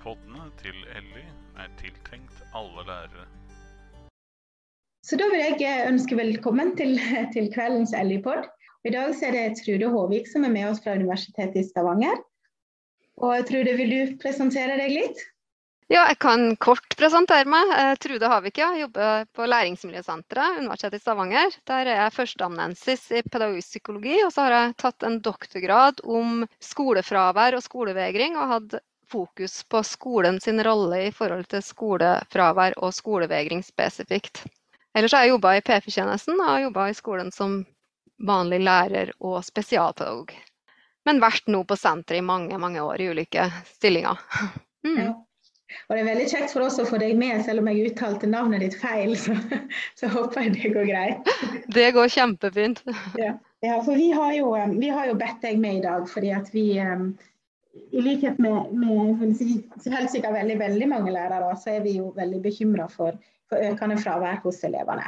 Poddene til Elly er tiltenkt alle lærere. Så da vil jeg eh, ønske velkommen til, til kveldens Elly-pod. I dag er det Trude Håvik som er med oss fra Universitetet i Stavanger. Og Trude, vil du presentere deg litt? Ja, jeg kan kort presentere meg. Trude Havik, ja. Jobber på Læringsmiljøsenteret, Universitetet i Stavanger. Der er jeg førsteamanuensis i pedagogisk psykologi, og så har jeg tatt en doktorgrad om skolefravær og skolevegring, og hatt fokus på skolen sin rolle i forhold til skolefravær og skolevegring spesifikt. Ellers har jeg jobba i PF-tjenesten og jobba i skolen som vanlig lærer og spesialpedagog. Men vært nå på senteret i mange mange år i ulike stillinger. Mm. Ja. Og Det er veldig kjekt for oss å få deg med, selv om jeg uttalte navnet ditt feil. Så, så håper jeg det går greit. Det går kjempefint. Ja, ja for vi har, jo, vi har, jo, bedt deg med i dag fordi at vi i likhet med, med si, helt sikkert veldig, veldig mange lærere, så er vi jo veldig bekymra for, for, økende fravær hos elevene.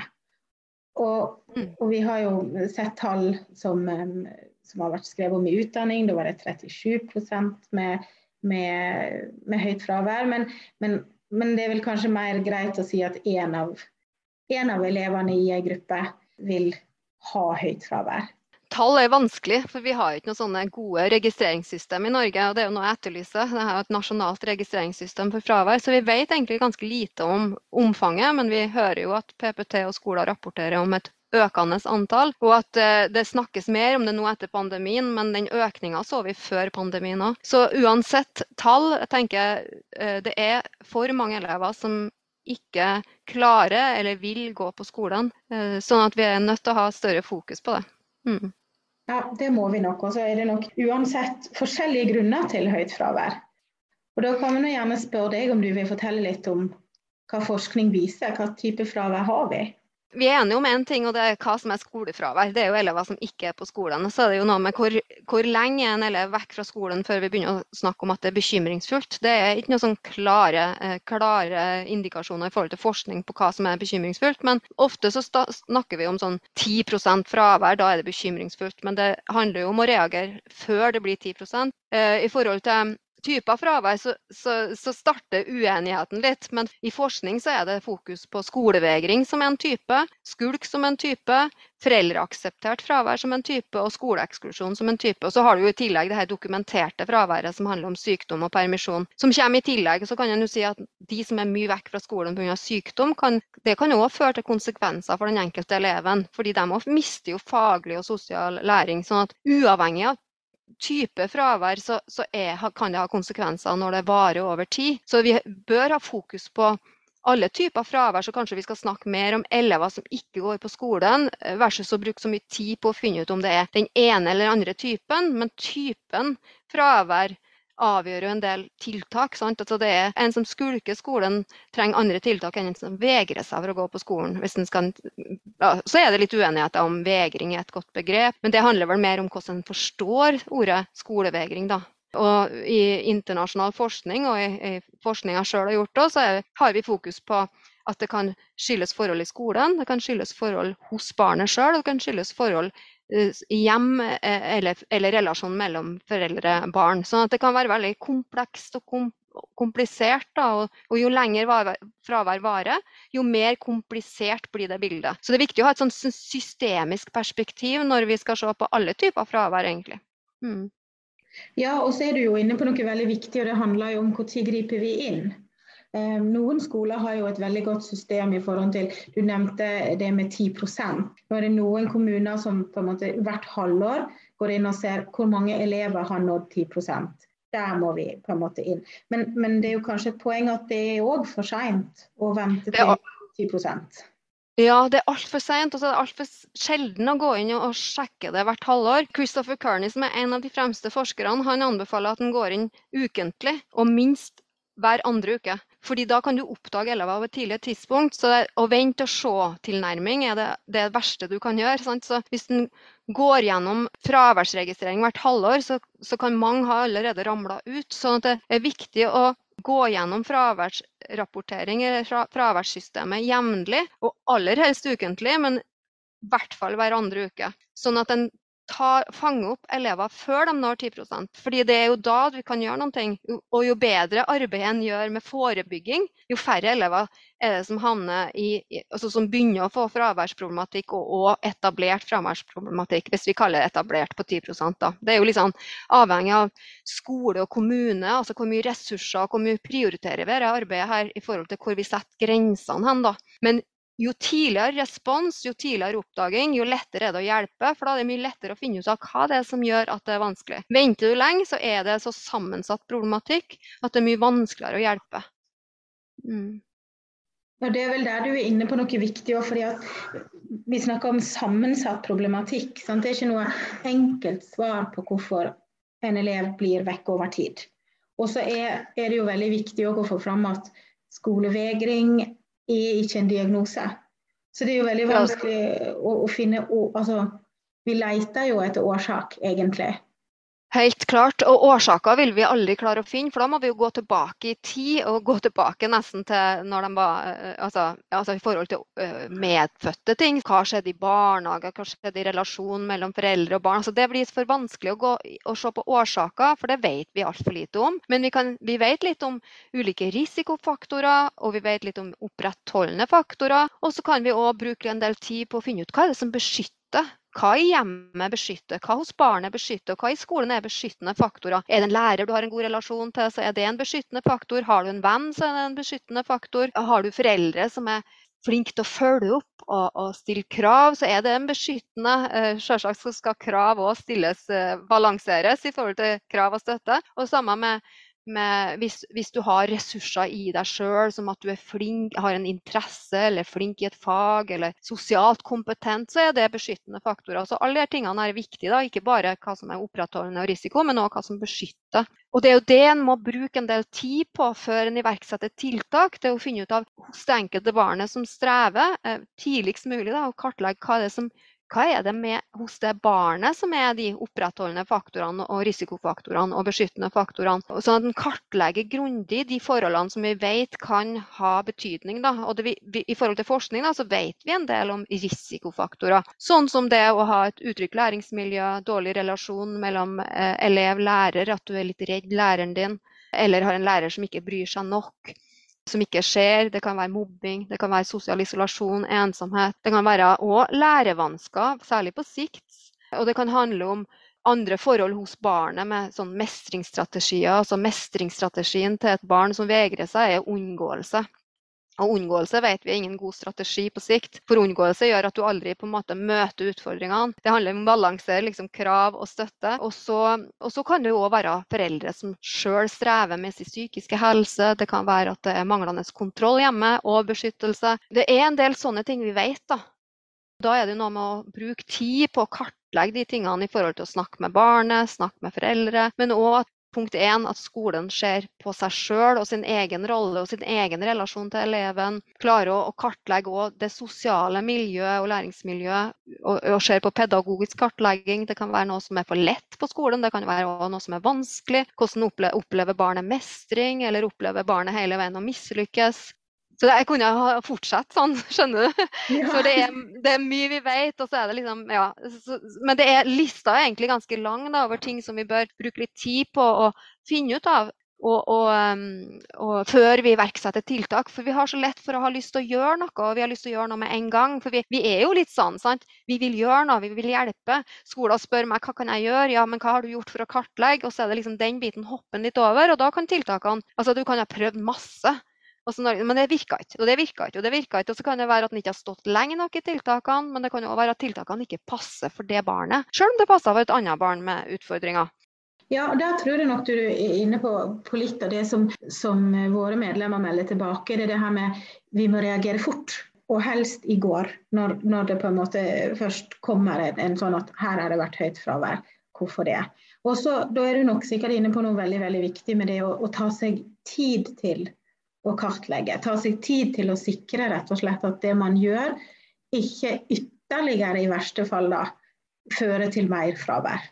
Og, mm. og, vi har jo sett tall som, som, har vært skrevet om i utdanning. Da var det 37% med, med, med høyt fravær. Men, men, men, det er vel kanskje mer greit å si at én av, en av elevene i en gruppe vil ha høyt fravær. Tall er vanskelig, for vi har ikke noen sånne gode registreringssystem i Norge. og Det er jo noe jeg etterlyser. Det er et nasjonalt registreringssystem for fravær. Så vi vet egentlig ganske lite om omfanget, men vi hører jo at PPT og skoler rapporterer om et økende antall, og at eh, det snakkes mer om det nå etter pandemien, men den økninga så vi før pandemien òg. Så uansett tall, jeg tenker jeg det er for mange elever som ikke klarer eller vil gå på skolen, eh, sånn at vi er nødt til å ha større fokus på det. Mm. Ja, det må vi nok. Og så er det nok uansett forskjellige grunner til høyt fravær. Og Da kan vi gjerne spørre deg om du vil fortelle litt om hva forskning viser. Hva type fravær har vi? Vi er enige om én en ting, og det er hva som er skolefravær. Det er jo elever som ikke er på skolen. Så er det jo noe med hvor, hvor lenge er en elev vekk fra skolen før vi begynner å snakke om at det er bekymringsfullt. Det er ikke noen sånn klare, eh, klare, indikasjoner i forhold til forskning på hva som er bekymringsfullt. Men ofte så snakker vi om sånn 10% fravær, da er det bekymringsfullt. Men det handler jo om å reagere før det blir 10 eh, I forhold til typer fravær, så, så, så, starter uenigheten litt. Men i forskning så er det fokus på skolevegring som en type, skulk som en type, foreldreakseptert fravær som en type og skoleeksklusjon som en type. Og så har du jo i tillegg det her dokumenterte fraværet som handler om sykdom og permisjon. Som kommer i tillegg. Så kan en jo si at de som er mye vekk fra skolen pga. sykdom, kan, det kan òg føre til konsekvenser for den enkelte eleven. Fordi de mister jo faglig og sosial læring. sånn at uavhengig av type fravær, så, så er, kan det ha konsekvenser når det varer over tid. Så vi bør ha fokus på alle typer fravær, så kanskje vi skal snakke mer om elever som ikke går på skolen, eh, versus å bruke så mye tid på å finne ut om det er den ene eller andre typen. Men typen fravær avgjør jo en del tiltak. Altså det er En som skulker skolen, trenger andre tiltak enn en som vegrer seg for å gå på skolen. Skal, ja, så er det litt uenighet om vegring er et godt begrep, men det handler vel mer om hvordan en forstår ordet skolevegring. da. Og I internasjonal forskning og i, i forskning sjøl har gjort, også, så er, har vi fokus på at det kan skyldes forhold i skolen, det kan skyldes forhold hos barnet sjøl, det kan skyldes forhold hjem eh, eller, eller relasjon mellom foreldre og barn. Så det kan være veldig komplekst og kom, komplisert. Da, og, og, jo lenger fravær varer, jo mer komplisert blir det bildet. Så det er viktig å ha et sånn systemisk perspektiv når vi skal se på alle typer fravær, egentlig. Mm. Ja, og så er du jo inne på noe veldig viktig, og det handler jo om når griper vi inn. Ehm, noen skoler har jo et veldig godt system i forhold til Du nevnte det med 10 Nå er det noen kommuner som på en måte hvert halvår går inn og ser hvor mange elever har nådd 10% Der må vi på en måte inn. Men, men det er jo kanskje et poeng at det er òg for seint å vente til 10% ja, det er altfor seint. Og så er det altfor sjelden å gå inn og sjekke det hvert halvår. Christopher Kearney, som er en av de fremste forskerne, han anbefaler at en går inn ukentlig og minst hver andre uke. Fordi da kan du oppdage elever på et tidlig tidspunkt. Så å vente og se-tilnærming er det, det, verste du kan gjøre. Sant? Så hvis en går gjennom fraværsregistrering hvert halvår, så, så kan mange ha allerede ramla ut. Så det er viktig å gå gjennom fraværsrapportering eller fra, fraværssystemet jevnlig, og aller helst ukentlig, men i hvert fall hver andre uke. Sånn at en ta, fange opp elever før de når 10% Fordi det er jo da vi kan gjøre noe. Og jo bedre arbeid en gjør med forebygging, jo færre elever er det som, i, altså som begynner å få fraværsproblematikk og, og, etablert fraværsproblematikk, hvis vi kaller det etablert på 10 da. Det er jo liksom avhengig av skole og kommune, altså hvor mye ressurser og hvor mye prioriterer vi dette arbeidet her i forhold til hvor vi setter grensene hen. da. Men jo tidligere respons, jo tidligere oppdaging, jo lettere er det å hjelpe. For da er det mye lettere å finne ut av hva det er som gjør at det er vanskelig. Venter du lenge, så er det så sammensatt problematikk at det er mye vanskeligere å hjelpe. Mm. Ja, det er vel der du er inne på noe viktig. fordi Vi snakker om sammensatt problematikk. Sant? Det er ikke noe enkelt svar på hvorfor en elev blir vekk over tid. Og så er, er, det jo veldig viktig å få fram at skolevegring er ikke en diagnose. Så det er jo veldig vanskelig å, å finne altså, Vi leter jo etter årsak, egentlig. Helt klart. Og årsaker vil vi aldri klare å finne, for da må vi jo gå tilbake i tid og gå tilbake nesten til når de var eh, Altså, altså i forhold til uh, medfødte ting. Hva skjedde i barnehage, hva skjedde i relasjonen mellom foreldre og barn. Altså, det blir for vanskelig å, gå, å se på årsaker, for det vet vi altfor lite om. Men vi, kan, vi vet litt om ulike risikofaktorer, og vi vet litt om opprettholdende faktorer. Og så kan vi òg bruke en del tid på å finne ut hva er det som beskytter hva i hjemmet beskytter, hva hos barnet beskytter, hva i skolen er beskyttende faktorer. Er det en lærer du har en god relasjon til, så er det en beskyttende faktor. Har du en venn, så er det en beskyttende faktor. Har du foreldre som er flinke til å følge opp og, og stille krav, så er det en beskyttende. Eh, selvsagt skal krav òg stilles, eh, balanseres i forhold til krav og støtte. Og samme med med, hvis, hvis, du har ressurser i deg sjøl, som at du er flink, har en interesse eller flink i et fag eller sosialt kompetent, så er det beskyttende faktorer. Så alle disse tingene er viktige, da. ikke bare hva som er opprettholdende og risiko, men også hva som beskytter. Og Det er jo det en må bruke en del tid på før en iverksetter tiltak. Det er å finne ut av hos det enkelte barnet som strever, eh, tidligst mulig da, og kartlegge hva det er som hva er det med, hos det barnet som er de opprettholdende faktorene og risikofaktorene og beskyttende faktorene. Sånn at en kartlegger grundig de forholdene som vi vet kan ha betydning. Da. Og det, vi, I forhold til forskning da, så vet vi en del om risikofaktorer. Sånn som det å ha et utrygt læringsmiljø, dårlig relasjon mellom eh, elev-lærer, at du er litt redd læreren din, eller har en lærer som ikke bryr seg nok som ikke skjer. Det kan være mobbing, det kan være sosial isolasjon, ensomhet. Det kan være òg lærevansker, særlig på sikt. Og det kan handle om andre forhold hos barnet med sånn mestringsstrategier. Altså mestringsstrategien til et barn som vegrer seg, er unngåelse. Og Unngåelse vet vi er ingen god strategi på sikt. For unngåelse gjør at du aldri på en måte møter utfordringene. Det handler om å balansere liksom, krav og støtte. Og så, kan det òg være foreldre som sjøl strever med sin psykiske helse. Det kan være at det er manglende kontroll hjemme og beskyttelse. Det er en del sånne ting vi vet. Da Da er det noe med å bruke tid på å kartlegge de tingene i forhold til å snakke med barnet, snakke med foreldre, men òg at Punkt én at skolen ser på seg sjøl og sin egen rolle og sin egen relasjon til eleven. Klarer å, kartlegge det sosiale miljøet og læringsmiljøet. Og, og ser på pedagogisk kartlegging. Det kan være noe som er for lett på skolen, det kan være noe som er vanskelig. Hvordan opplever barnet mestring, eller opplever barnet hele veien å mislykkes? Så jeg kunne ha fortsatt sånn, skjønner du. Ja. For det er, det er, mye vi vet, og så er det liksom Ja. Så, men det er, lista er egentlig ganske lang da, over ting som vi bør bruke litt tid på å finne ut av. Og, og, um, og, før vi iverksetter tiltak. For vi har så lett for å ha lyst til å gjøre noe, og vi har lyst til å gjøre noe med en gang. For vi, vi er jo litt sånn, sant. Vi vil gjøre noe, vi vil hjelpe. Skolen spør meg hva kan jeg gjøre, ja, men hva har du gjort for å kartlegge? Og så er det liksom den biten hoppen litt over, og da kan tiltakene Altså du kan ha prøvd masse. Når, men det virka ikke, og det virka ikke, og det virka ikke. Og så kan det være at den ikke har stått lenge nok i tiltakene, men det kan òg være at tiltakene ikke passer for det barnet, selv om det passer for et annet barn med utfordringer. Ja, og Der tror jeg nok du er inne på, på litt av det som, som, våre medlemmer melder tilbake. Det er det her med vi må reagere fort, og helst i går. Når, når det på en måte først kommer en, en sånn at her har det vært høyt fravær. Hvorfor det? Og så, Da er du nok sikkert inne på noe veldig veldig viktig med det å, å ta seg tid til å kartlegge. Ta seg tid til å sikre rett og slett at det man gjør, ikke ytterligere i verste fall da fører til mer fravær.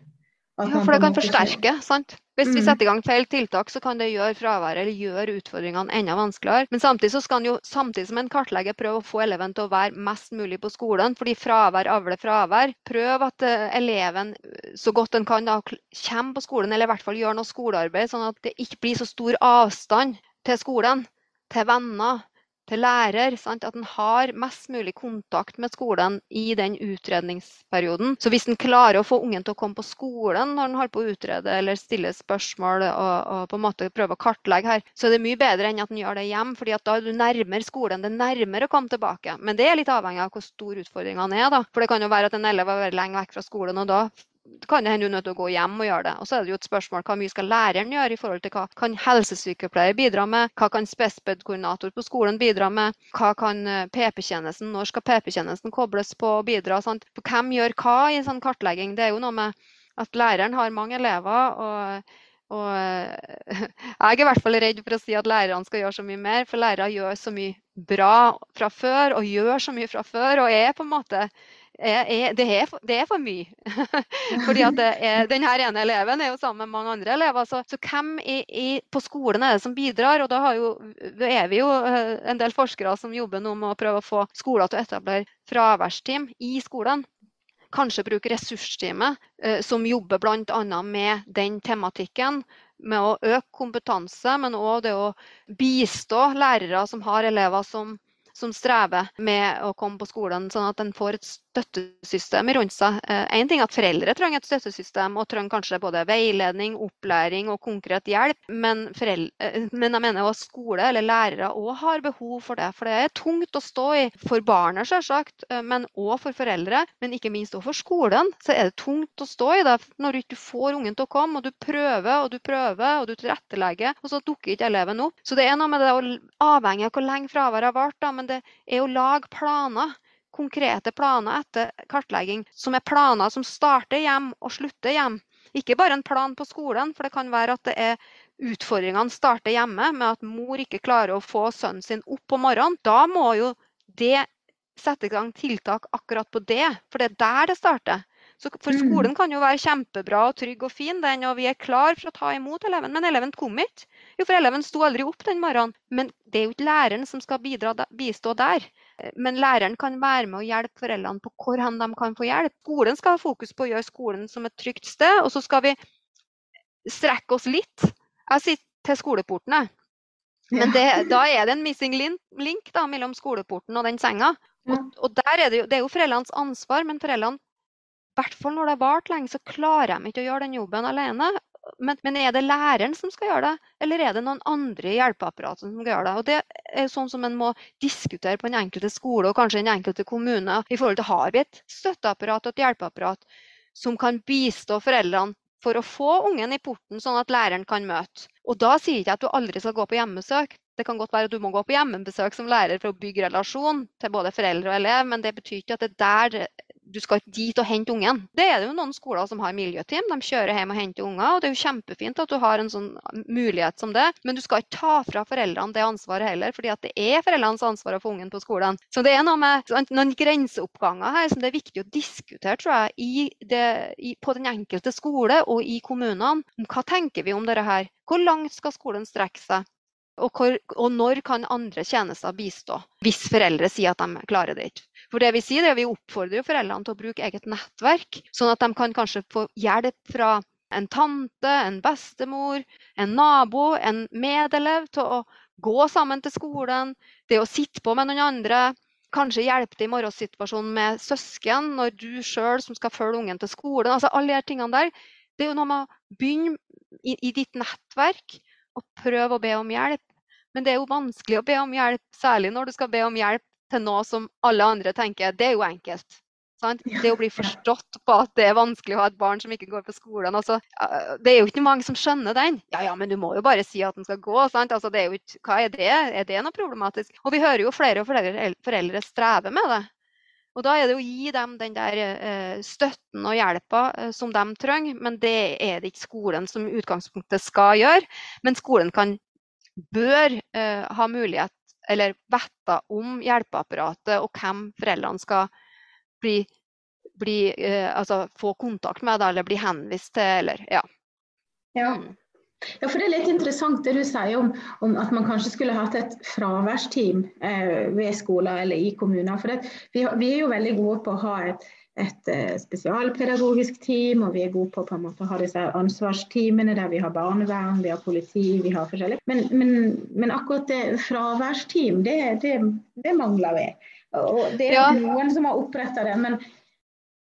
ja, for det kan forsterke, sant? Hvis vi Mm. setter i gang feil tiltak, så kan det gjøre fraværet eller gjøre utfordringene enda vanskeligere. Men samtidig så skal en jo samtidig som en kartlegger prøve å få eleven til å være mest mulig på skolen, fordi fravær avler fravær. Prøv at eh, eleven eh, så godt den kan da kommer på skolen, eller i hvert fall gjør noe skolearbeid, sånn at det ikke blir så stor avstand til skolen, til venner, til lærer. Sant? At en har mest mulig kontakt med skolen i den utredningsperioden. Så hvis en klarer å få ungen til å komme på skolen når en holder på å utrede eller stille spørsmål og, og på en måte prøve å kartlegge her, så er det mye bedre enn at en gjør det hjem, fordi da er du nærmere skolen. Det er nærmere å komme tilbake. Men det er litt avhengig av hvor stor utfordringene er. da. For det kan jo være at en elev har vært lenge vekk fra skolen, og da kan det hende du er nødt til å gå hjem og gjøre det. Og så er det jo et spørsmål hva mye skal læreren gjøre i forhold til hva kan helsesykepleier bidra med, hva kan spesped-koordinator på skolen bidra med, hva kan eh, PP-tjenesten, når skal PP-tjenesten kobles på og bidra? Sant? Hvem gjør hva i en sånn kartlegging? Det er jo noe med at læreren har mange elever. og og eh, jeg er i hvert fall redd for å si at lærerne skal gjøre så mye mer, for lærere gjør så mye bra fra før og gjør så mye fra før. Og er på en måte det, er det er for mye. Fordi at er, denne ene eleven er jo sammen med mange andre elever. Så, så hvem i, i, på skolen er det som bidrar? Og da jo, er vi jo eh, en del forskere som jobber nå med å prøve å få skoler til å etablere fraværsteam i skolen kanskje bruke ressursteamet, eh, som jobber bl.a. med den tematikken. Med å øke kompetanse, men òg det å bistå lærere som har elever som, som strever med å komme på skolen, sånn at en får et støttesystem rundt seg. Én ting er at foreldre trenger et støttesystem, og trenger kanskje både veiledning, opplæring og konkret hjelp. Men, foreldre, men jeg mener også skole eller lærere òg har behov for det. For det er tungt å stå i for barnet, selvsagt, men òg for foreldre. Men ikke minst òg for skolen. Så er det tungt å stå i det når du ikke får ungen til å komme, og du prøver og du prøver og du tilrettelegger, og så dukker ikke eleven opp. Så det er noe med det å avhengig av hvor lenge fraværet har vart, men det er å lage planer konkrete planer etter kartlegging, som er planer som starter hjem og slutter hjem. Ikke bare en plan på skolen, for det kan være at det er utfordringene starter hjemme med at mor ikke klarer å få sønnen sin opp om morgenen. Da må jo det sette i gang tiltak akkurat på det, for det er der det starter. Så for skolen kan jo være kjempebra og trygg og fin, den, og vi er klar for å ta imot eleven, men eleven kom ikke. Jo, for eleven sto aldri opp den morgenen. Men det er jo ikke læreren som skal bidra, bistå der. Men læreren kan være med og hjelpe foreldrene på hvor hen de kan få hjelp. Skolen skal ha fokus på å gjøre skolen som et trygt sted, og så skal vi strekke oss litt. Jeg sitter til skoleporten, jeg. Men det, da er det en missing link da, mellom skoleporten og den senga. Og, og er det, jo, det er jo foreldrenes ansvar, men foreldrene hvert fall når det har vart lenge, så klarer de ikke å gjøre den jobben alene. Men, men, er det læreren som skal gjøre det, eller er det noen andre i hjelpeapparatet som skal gjøre det? Og Det er sånn som en må diskutere på den enkelte skole og kanskje den enkelte kommune. i forhold til Har vi et støtteapparat og et hjelpeapparat som kan bistå foreldrene for å få ungen i porten, sånn at læreren kan møte? Og Da sier jeg ikke at du aldri skal gå på hjemmesøk. Det kan godt være at du må gå på hjemmebesøk som lærer for å bygge relasjon til både foreldre og elev, men det betyr ikke at det er der du skal ikke dit og hente ungen. Det er det jo noen skoler som har miljøteam. De kjører hjem og henter unger. og Det er jo kjempefint at du har en sånn mulighet som det, men du skal ikke ta fra foreldrene det ansvaret heller, fordi at det er foreldrenes ansvar å få ungen på skolen. Så det er noe med noen grenseoppganger her som det er viktig å diskutere tror jeg, det, i, på den enkelte skole og i kommunene. Hva tenker vi om dette her? Hvor langt skal skolen strekke seg? Og, hvor, og, når kan andre tjenester bistå, hvis foreldre sier at de klarer det ikke. For det Vi sier det, vi oppfordrer jo foreldrene til å bruke eget nettverk, sånn at de kan kanskje få hjelp fra en tante, en bestemor, en nabo, en medelev til å gå sammen til skolen, det å sitte på med noen andre. Kanskje hjelpe til i morgensituasjonen med søsken når du sjøl som skal følge ungen til skolen. altså Alle de tingene der. Det er jo noe med å begynne i, i ditt nettverk og prøve å be om hjelp. Men det er jo vanskelig å be om hjelp, særlig når du skal be om hjelp til noe som alle andre tenker det er jo enkelt. Sant? Det å bli forstått på at det er vanskelig å ha et barn som ikke går på skolen. Altså, det er jo ikke mange som skjønner den. Ja, ja, men du må jo bare si at den skal gå. Altså, er ikke, hva er det? Er det noe problematisk? Og vi hører jo flere og flere foreldre streve med det. Og da er det å gi dem den der eh, støtten og hjelpa eh, som de trenger, men det er det ikke skolen som utgangspunktet skal gjøre. Men skolen kan, bør eh, ha mulighet eller vite om hjelpeapparatet og hvem foreldrene skal bli, bli, eh, altså få kontakt med, eller bli henvist til. Eller, ja. ja. Ja, for Det er litt interessant det du sier om, om at man kanskje skulle hatt et fraværsteam eh, ved skoler eller i kommuner. For det, vi, vi, er jo veldig gode på å ha et, et uh, spesialpedagogisk team, og vi er gode på, på måte, å ha disse ansvarsteamene der vi har barnevern, vi har politi, vi har forskjellig. Men, men, men akkurat det fraværsteam, det, det, det mangler vi. Og det er ja. noen som har oppretta det. men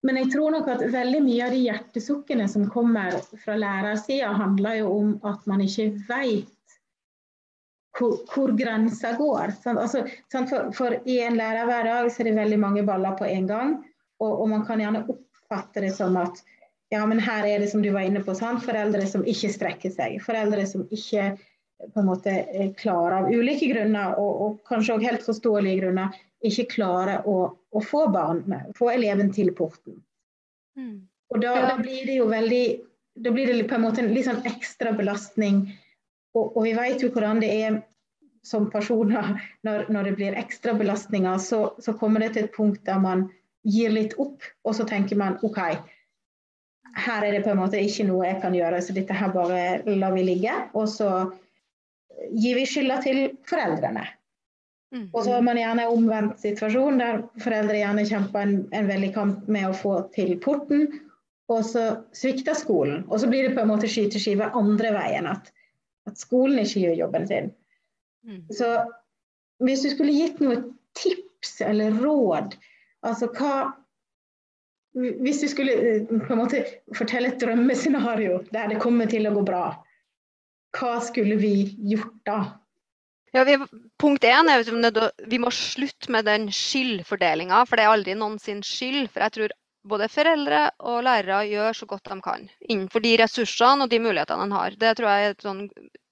men jeg tror nok at veldig mye av de hjertesukkene som kommer fra lærersida, handler jo om at man ikke vet hvor, hvor grensa går. Altså, for, for, i en lærerhverdag så er det veldig mange baller på en gang, og, og, man kan gjerne oppfatte det som at ja, men her er det som du var inne på, sant? foreldre som ikke strekker seg. Foreldre som ikke på en måte klarer av ulike grunner, og, og kanskje også helt forståelige grunner, ikke klarer å, å få, barn med, få eleven til porten. Mm. Og da, da, blir det jo veldig Da blir det på en måte en litt sånn ekstra belastning. Og, og vi vet jo hvordan det er som personer når, når det blir ekstra belastninger, så, så, kommer det til et punkt der man gir litt opp, og så tenker man OK, her er det på en måte ikke noe jeg kan gjøre, så dette her bare lar vi ligge. Og så gir vi skylda til foreldrene. Mm. Og så har man gjerne omvendt situasjon, der foreldre gjerne kjemper en, en veldig kamp med å få til porten, og så svikter skolen. Og så blir det på en måte skyteskive andre veien, at, at, skolen ikke gjør jobben sin. Mm. Så hvis du skulle gitt noe tips eller råd, altså hva Hvis du skulle eh, på en måte fortelle et drømmescenario der det kommer til å gå bra, hva skulle vi gjort da? Ja, vi, punkt én er at vi må slutte med den skyldfordelinga, for det er aldri noen sin skyld. For jeg tror både foreldre og lærere gjør så godt de kan innenfor de ressursene og de mulighetene de har. Det tror jeg er sånn,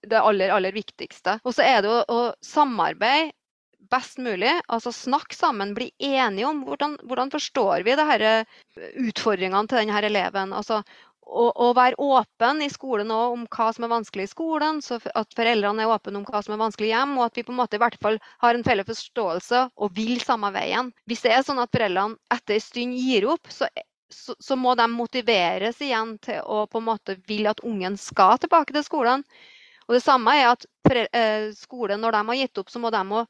det aller, aller viktigste. Og så er det å, å samarbeide best mulig. Altså snakk sammen, bli enige om hvordan, hvordan forstår vi det utfordringene til denne eleven. Altså, å, være åpen i skolen om hva som er vanskelig i skolen, så at foreldrene er åpne om hva som er vanskelig hjem, og at vi på en måte i hvert fall har en felles forståelse og vil samme veien. Hvis det er sånn at foreldrene etter en stund gir opp, så, så, så, må de motiveres igjen til å på en måte vil at ungen skal tilbake til skolen. Og Det samme er at eh, skolen, når de har gitt opp, så må de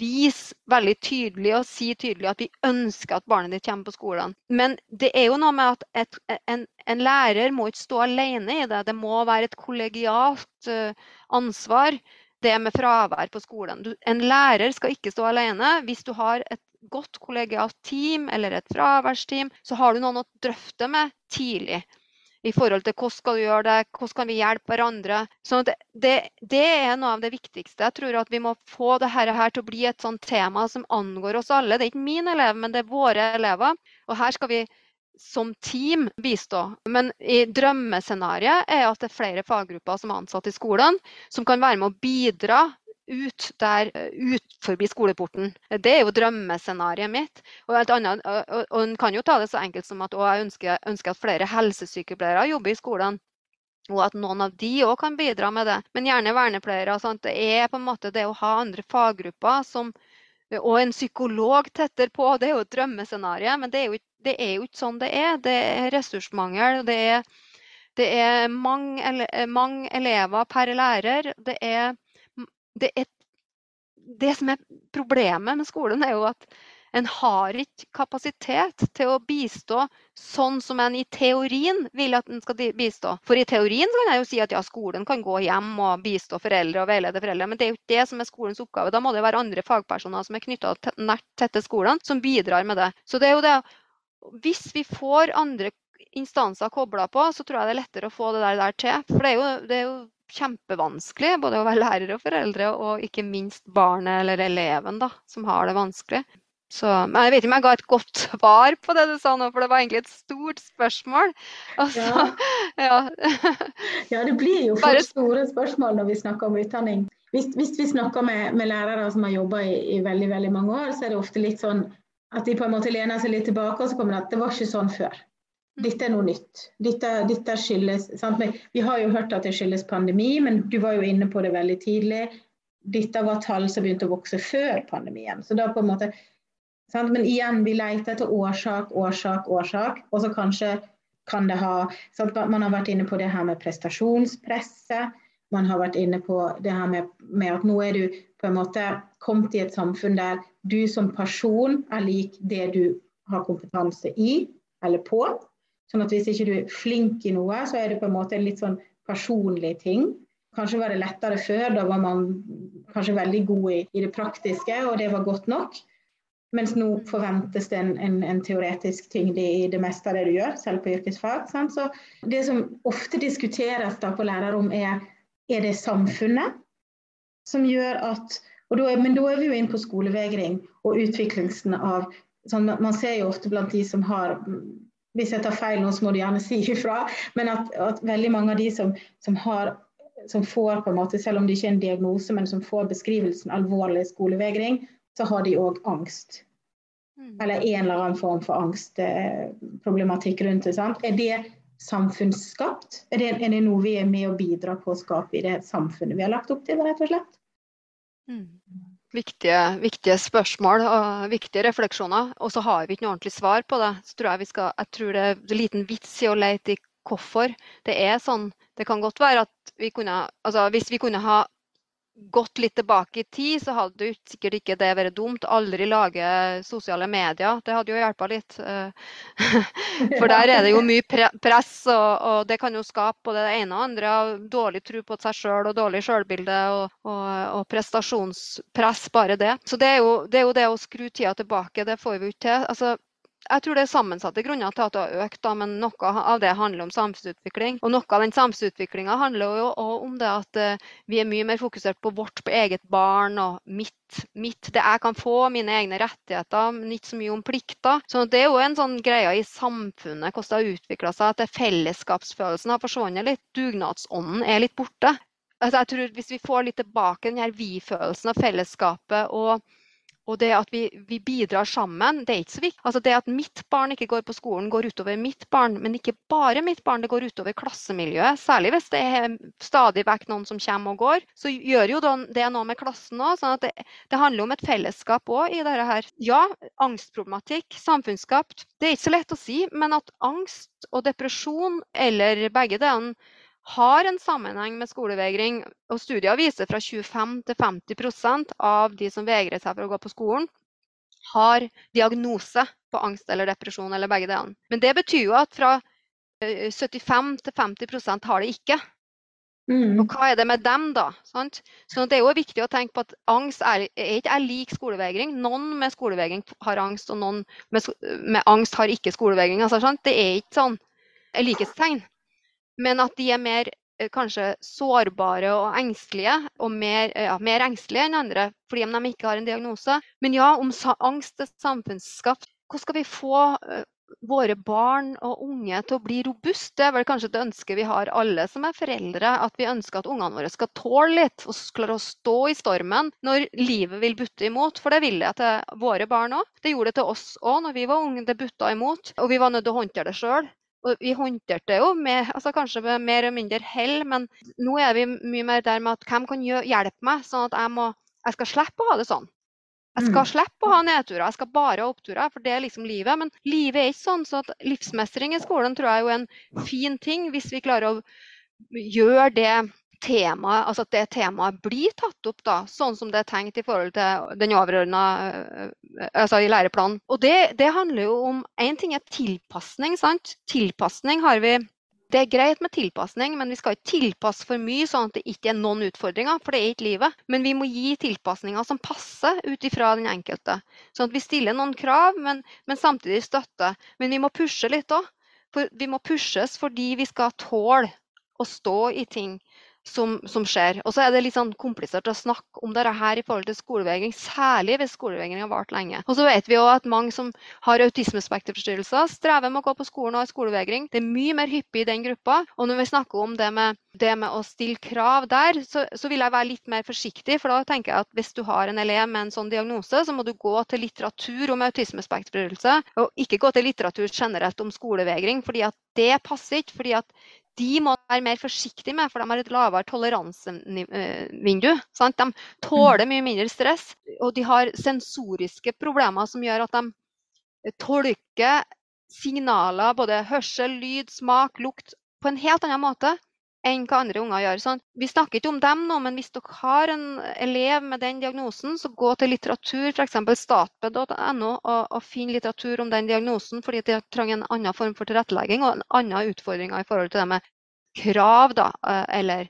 vise veldig tydelig og si tydelig at vi ønsker at barnet ditt kommer på skolen. Men det er jo noe med at et, en, en, lærer må ikke stå alene i det. Det må være et kollegialt uh, ansvar, det med fravær på skolen. Du, en lærer skal ikke stå alene. Hvis du har et godt kollegialt team eller et fraværsteam, så har du noen å drøfte med tidlig i forhold til hvordan skal du gjøre det, hvordan kan vi hjelpe hverandre. Så det, det, det, er noe av det viktigste. Jeg tror at vi må få dette her til å bli et sånt tema som angår oss alle. Det er ikke min elev, men det er våre elever. Og her skal vi som team bistå. Men i drømmescenarioet er at det er flere faggrupper som er ansatt i skolen, som kan være med å bidra ut der, eh, ut forbi skoleporten. Det er jo drømmescenarioet mitt. Og, annet, En kan jo ta det så enkelt som at jeg ønsker, ønsker, at flere helsesykepleiere jobber i skolen. Og at noen av de òg kan bidra med det. Men gjerne vernepleiere. Sant? Det er på en måte det å ha andre faggrupper som, og en psykolog tettere på. Det er jo et drømmescenario, men det er, jo, det er jo ikke sånn det er. Det er ressursmangel. det er det er mange, mange elever per lærer. Det er det, er, det som er problemet med skolen, er jo at en har ikke kapasitet til å bistå sånn som en i teorien vil at en skal bistå. For i teorien kan jeg jo si at ja, skolen kan gå hjem og bistå foreldre og veilede foreldre, men det er jo ikke det som er skolens oppgave. Da må det være andre fagpersoner som er knytta nært tette skolene, som bidrar med det. Så det er jo det Hvis vi får andre instanser kobla på, så tror jeg det er lettere å få det der, der til. For det er jo, det er jo kjempevanskelig, både å være lærer og foreldre, og ikke minst barnet eller eleven da, som har det vanskelig. Så, men jeg vet ikke om jeg ga et godt svar på det du sa nå, for det var egentlig et stort spørsmål. Altså, ja. Ja. ja. det blir jo for store spørsmål når vi snakker om utdanning. Hvis, hvis vi snakker med, med, lærere som har jobba i, i, veldig veldig mange år, så er det ofte litt sånn at de på en måte lener seg litt tilbake og så kommer det at det var ikke sånn før dette er noe nytt. Dette, dette skyldes, vi har jo hørt at det skyldes pandemi, men du var jo inne på det veldig tidlig. Dette var tall som begynte å vokse før pandemien. Så da på en måte, sant? Men igjen, vi leter etter årsak, årsak, årsak. Og så kanskje kan det ha sant? Man har vært inne på det her med prestasjonspresset. man har vært inne på det her med, med, at nå er du på en måte kommet i et samfunn der du som person er lik det du har kompetanse i eller på. Sånn at hvis ikke du er flink i noe, så er det på en måte en litt sånn personlig ting. Kanskje var det lettere før, da var man kanskje veldig god i, i det praktiske, og det var godt nok. Mens nå forventes det en, en, en teoretisk tyngde i det meste av det du gjør, selv på yrkesfag. Sant? Så det som ofte diskuteres da på lærerrom, er er det samfunnet som gjør at da, Men da er vi jo inn på skolevegring og utviklingen av sånn, Man ser jo ofte blant de som har Hvis jeg tar feil nå, så må du gjerne si ifra. Men at, at veldig mange av de som, som, har, som får, på en måte, selv om det ikke er en diagnose, men som får beskrivelsen alvorlig skolevegring, så har de òg angst. Mm. Eller en eller annen form for angstproblematikk rundt det. Sant? Er det samfunnsskapt? Er det, er det, noe vi er med å bidra på å skape i det samfunnet vi har lagt opp til, rett og slett? Mm. Viktige, viktige, spørsmål og viktige refleksjoner. Og så har vi ikke noe ordentlig svar på det. Så tror jeg, vi skal, jeg tror det er liten vits i å lete i hvorfor det er sånn. Det kan godt være at vi kunne, altså hvis vi kunne ha gått litt tilbake i tid, så hadde jo sikkert ikke det vært dumt. Aldri lage sosiale medier. Det hadde jo hjulpet litt. Eh, for der er det jo mye press, og, og det kan jo skape både det ene og andre. Dårlig tro på seg sjøl og dårlig sjølbilde og, og, og, prestasjonspress, bare det. Så det er, jo, det er, jo, det å skru tida tilbake, det får vi jo ikke til. Altså, jeg tror det er sammensatte grunner til at det har økt, da, men noe av det handler om samfunnsutvikling. Og noe av den samfunnsutviklinga handler jo om det at uh, vi er mye mer fokusert på vårt på eget barn og mitt, mitt, det jeg kan få, mine egne rettigheter, men ikke så mye om plikter. Så det er jo en sånn greie i samfunnet, hvordan det har utvikla seg, at fellesskapsfølelsen har forsvunnet litt. Dugnadsånden er litt borte. Altså, jeg tror Hvis vi får litt tilbake den her vi-følelsen av fellesskapet og og det at vi, vi, bidrar sammen, det er ikke så viktig. Altså det at mitt barn ikke går på skolen, går utover mitt barn, men ikke bare mitt barn, det går utover klassemiljøet. Særlig hvis det er stadig vekk noen som kommer og går. Så gjør jo det noe med klassen òg. Sånn det, det, handler om et fellesskap òg i dette her. Ja, angstproblematikk, samfunnsskapt. Det er ikke så lett å si, men at angst og depresjon, eller begge delene, har en sammenheng med skolevegring. Og studier viser fra 25 til 50% av de som vegrer seg for å gå på skolen, har diagnose på angst eller depresjon eller begge delene. Men det betyr jo at fra 75 eh, til 50% har det ikke. Mm. Og hva er det med dem, da? Sant? Så det er jo viktig å tenke på at angst er, er ikke er lik skolevegring. Noen med skolevegring har angst, og noen med, med angst har ikke skolevegring. Altså, det er ikke sånn likhetstegn men at de er mer eh, kanskje sårbare og engstelige, og mer, ja, mer engstelige enn andre fordi om de ikke har en diagnose. Men ja, om angst er samfunnsskapt, hvordan skal vi få uh, våre barn og unge til å bli robuste? Det er vel kanskje et ønske vi har alle som er foreldre, at vi ønsker at ungene våre skal tåle litt og klare å stå i stormen når livet vil butte imot. For det vil det til våre barn òg. Det gjorde det til oss òg når vi var unge, det butta imot. Og vi var nødt til å håndtere det sjøl. Og vi håndterte det jo med, altså kanskje med mer eller mindre hell, men nå er vi mye mer der med at hvem kan hjelpe meg, sånn at jeg, må, jeg skal slippe å ha det sånn. Jeg skal mm. slippe å ha nedturer, jeg skal bare ha oppturer, for det er liksom livet. Men livet er ikke sånn, så at livsmestring i skolen tror jeg er en fin ting, hvis vi klarer å gjøre det temaet, altså at det temaet blir tatt opp, da, sånn som det er tenkt i forhold til den overordna altså læreplanen. Og det, det handler jo om Én ting er tilpasning. sant? Tilpasning har vi det er greit med tilpasning, men vi skal ikke tilpasse for mye sånn at det ikke er noen utfordringer, for det er ikke livet. Men vi må gi tilpasninger som passer ut ifra den enkelte. Sånn at vi stiller noen krav, men, men samtidig støtter. Men vi må pushe litt òg. For vi må pushes fordi vi skal tåle å stå i ting som, som, skjer. Og så er det litt sånn komplisert å snakke om dette her i forhold til skolevegring, særlig hvis skolevegring har vart lenge. Og så vet vi òg at mange som har autismespekterforstyrrelser, strever med å gå på skolen og har skolevegring. Det er mye mer hyppig i den gruppa. Og når vi snakker om det med, det med å stille krav der, så, så, vil jeg være litt mer forsiktig. For da tenker jeg at hvis du har en elev med en sånn diagnose, så må du gå til litteratur om autismespekterforstyrrelse, og ikke gå til litteratur generelt om skolevegring, fordi at det passer ikke. fordi at de må være mer forsiktige med, for de har et lavere toleransevindu. Sant? De tåler mye mindre stress, og de har sensoriske problemer som gjør at de tolker signaler, både hørsel, lyd, smak, lukt, på en helt annen måte enn hva andre unger gjør. Sånn, vi snakker ikke om dem nå, men hvis dere har en elev med den diagnosen, så gå til litteratur, f.eks. statped.no, og, og finn litteratur om den diagnosen, fordi de trenger en annen form for tilrettelegging og en annen utfordringer i forhold til det med krav, da, eh, eller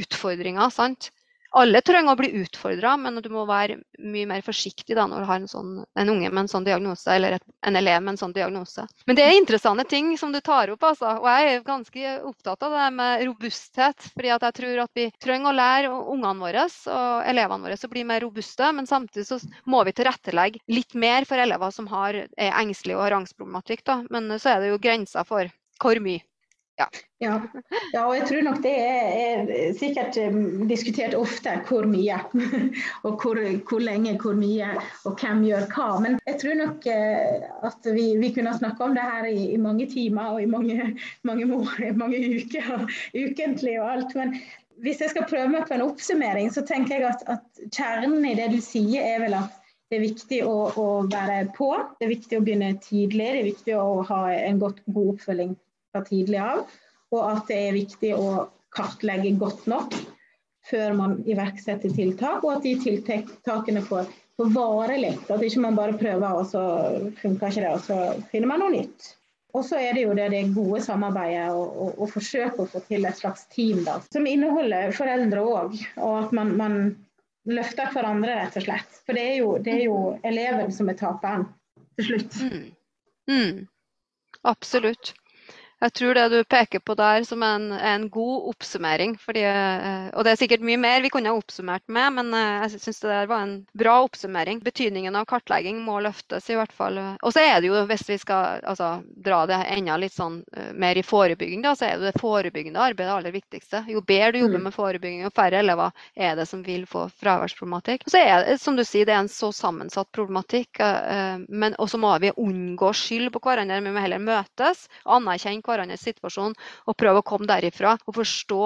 utfordringer. sant? Alle trenger å bli utfordra, men du må være mye mer forsiktig da, når du har en, sånn, en unge med en sånn diagnose, eller et, en elev med en sånn diagnose. Men det er interessante ting som du tar opp. Altså. Og jeg er ganske opptatt av det med robusthet. fordi jeg tror at vi trenger å lære ungene våre og elevene våre å bli mer robuste. Men samtidig så må vi tilrettelegge litt mer for elever som har, er engstelige og har angstproblematikk. Da. Men så er det jo grenser for hvor mye. Ja. ja. ja. og jeg tror nok det er, er sikkert um, diskutert ofte hvor mye. og hvor, hvor, lenge, hvor mye, og hvem gjør hva. Men jeg tror nok uh, at vi, vi kunne snakke om det her i, i, mange timer og i mange, mange, mange uker. Ukentlig og alt. Men hvis jeg skal prøve meg på en oppsummering, så tenker jeg at, at kjernen i det du sier, er vel at det er viktig å, å, være på. Det er viktig å begynne tidlig. Det er viktig å ha en godt, god oppfølging fra tidlig av, og at det er viktig å kartlegge godt nok før man iverksetter tiltak, og at de tiltakene får, får vare litt. At ikke man bare prøver, og så funker ikke det, og så finner man noe nytt. Og så er det jo det, det gode samarbeidet å forsøke å få til et slags team da, som inneholder foreldre òg. Og at man, man, løfter hverandre, rett og slett. For det er jo, det er jo eleven som er taperen til slutt. Mm. Mm. Absolutt. Jeg tror det du peker på der som en, en god oppsummering. Fordi, eh, og det er sikkert mye mer vi kunne ha oppsummert med, men eh, jeg syns det der var en bra oppsummering. Betydningen av kartlegging må løftes, i hvert fall. Og så er det jo, hvis vi skal altså, dra det enda litt sånn eh, mer i forebygging, da, så er det det forebyggende arbeidet det aller viktigste. Jo bedre du jobber mm. med forebygging, jo færre elever er det som vil få fraværsproblematikk. Og så er det, som du sier, det er en så sammensatt problematikk. Men også må vi unngå skyld på hverandre. Vi må heller møtes, anerkjenne hverandre hverandres situasjon og prøve å komme derifra og forstå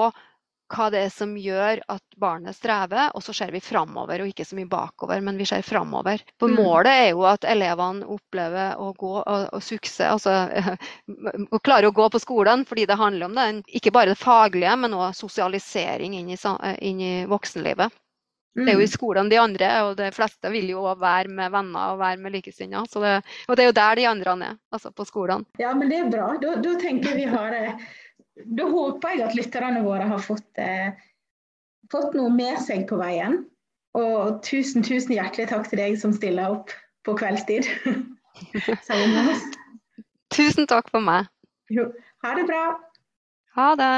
hva det er som gjør at barnet strever, og så ser vi framover og ikke så mye bakover, men vi ser framover. For mm. målet er jo at elevene opplever å gå og, og suksess, altså å klare å gå på skolen, fordi det handler om det, ikke bare det faglige, men også sosialisering inn i, inn i voksenlivet. Det er jo i mm. skolen de andre, og de fleste vil jo være med venner og være med likesinnede. Og det er jo der de andre er, altså på skolen. Ja, men det er bra. Da, da tenker jeg vi har eh, Da håper jeg at lytterne våre har fått, eh, fått noe med seg på veien. Og tusen, tusen hjertelig takk til deg som stiller opp på kveldstid. tusen takk for meg. Jo, ha det bra. Ha det.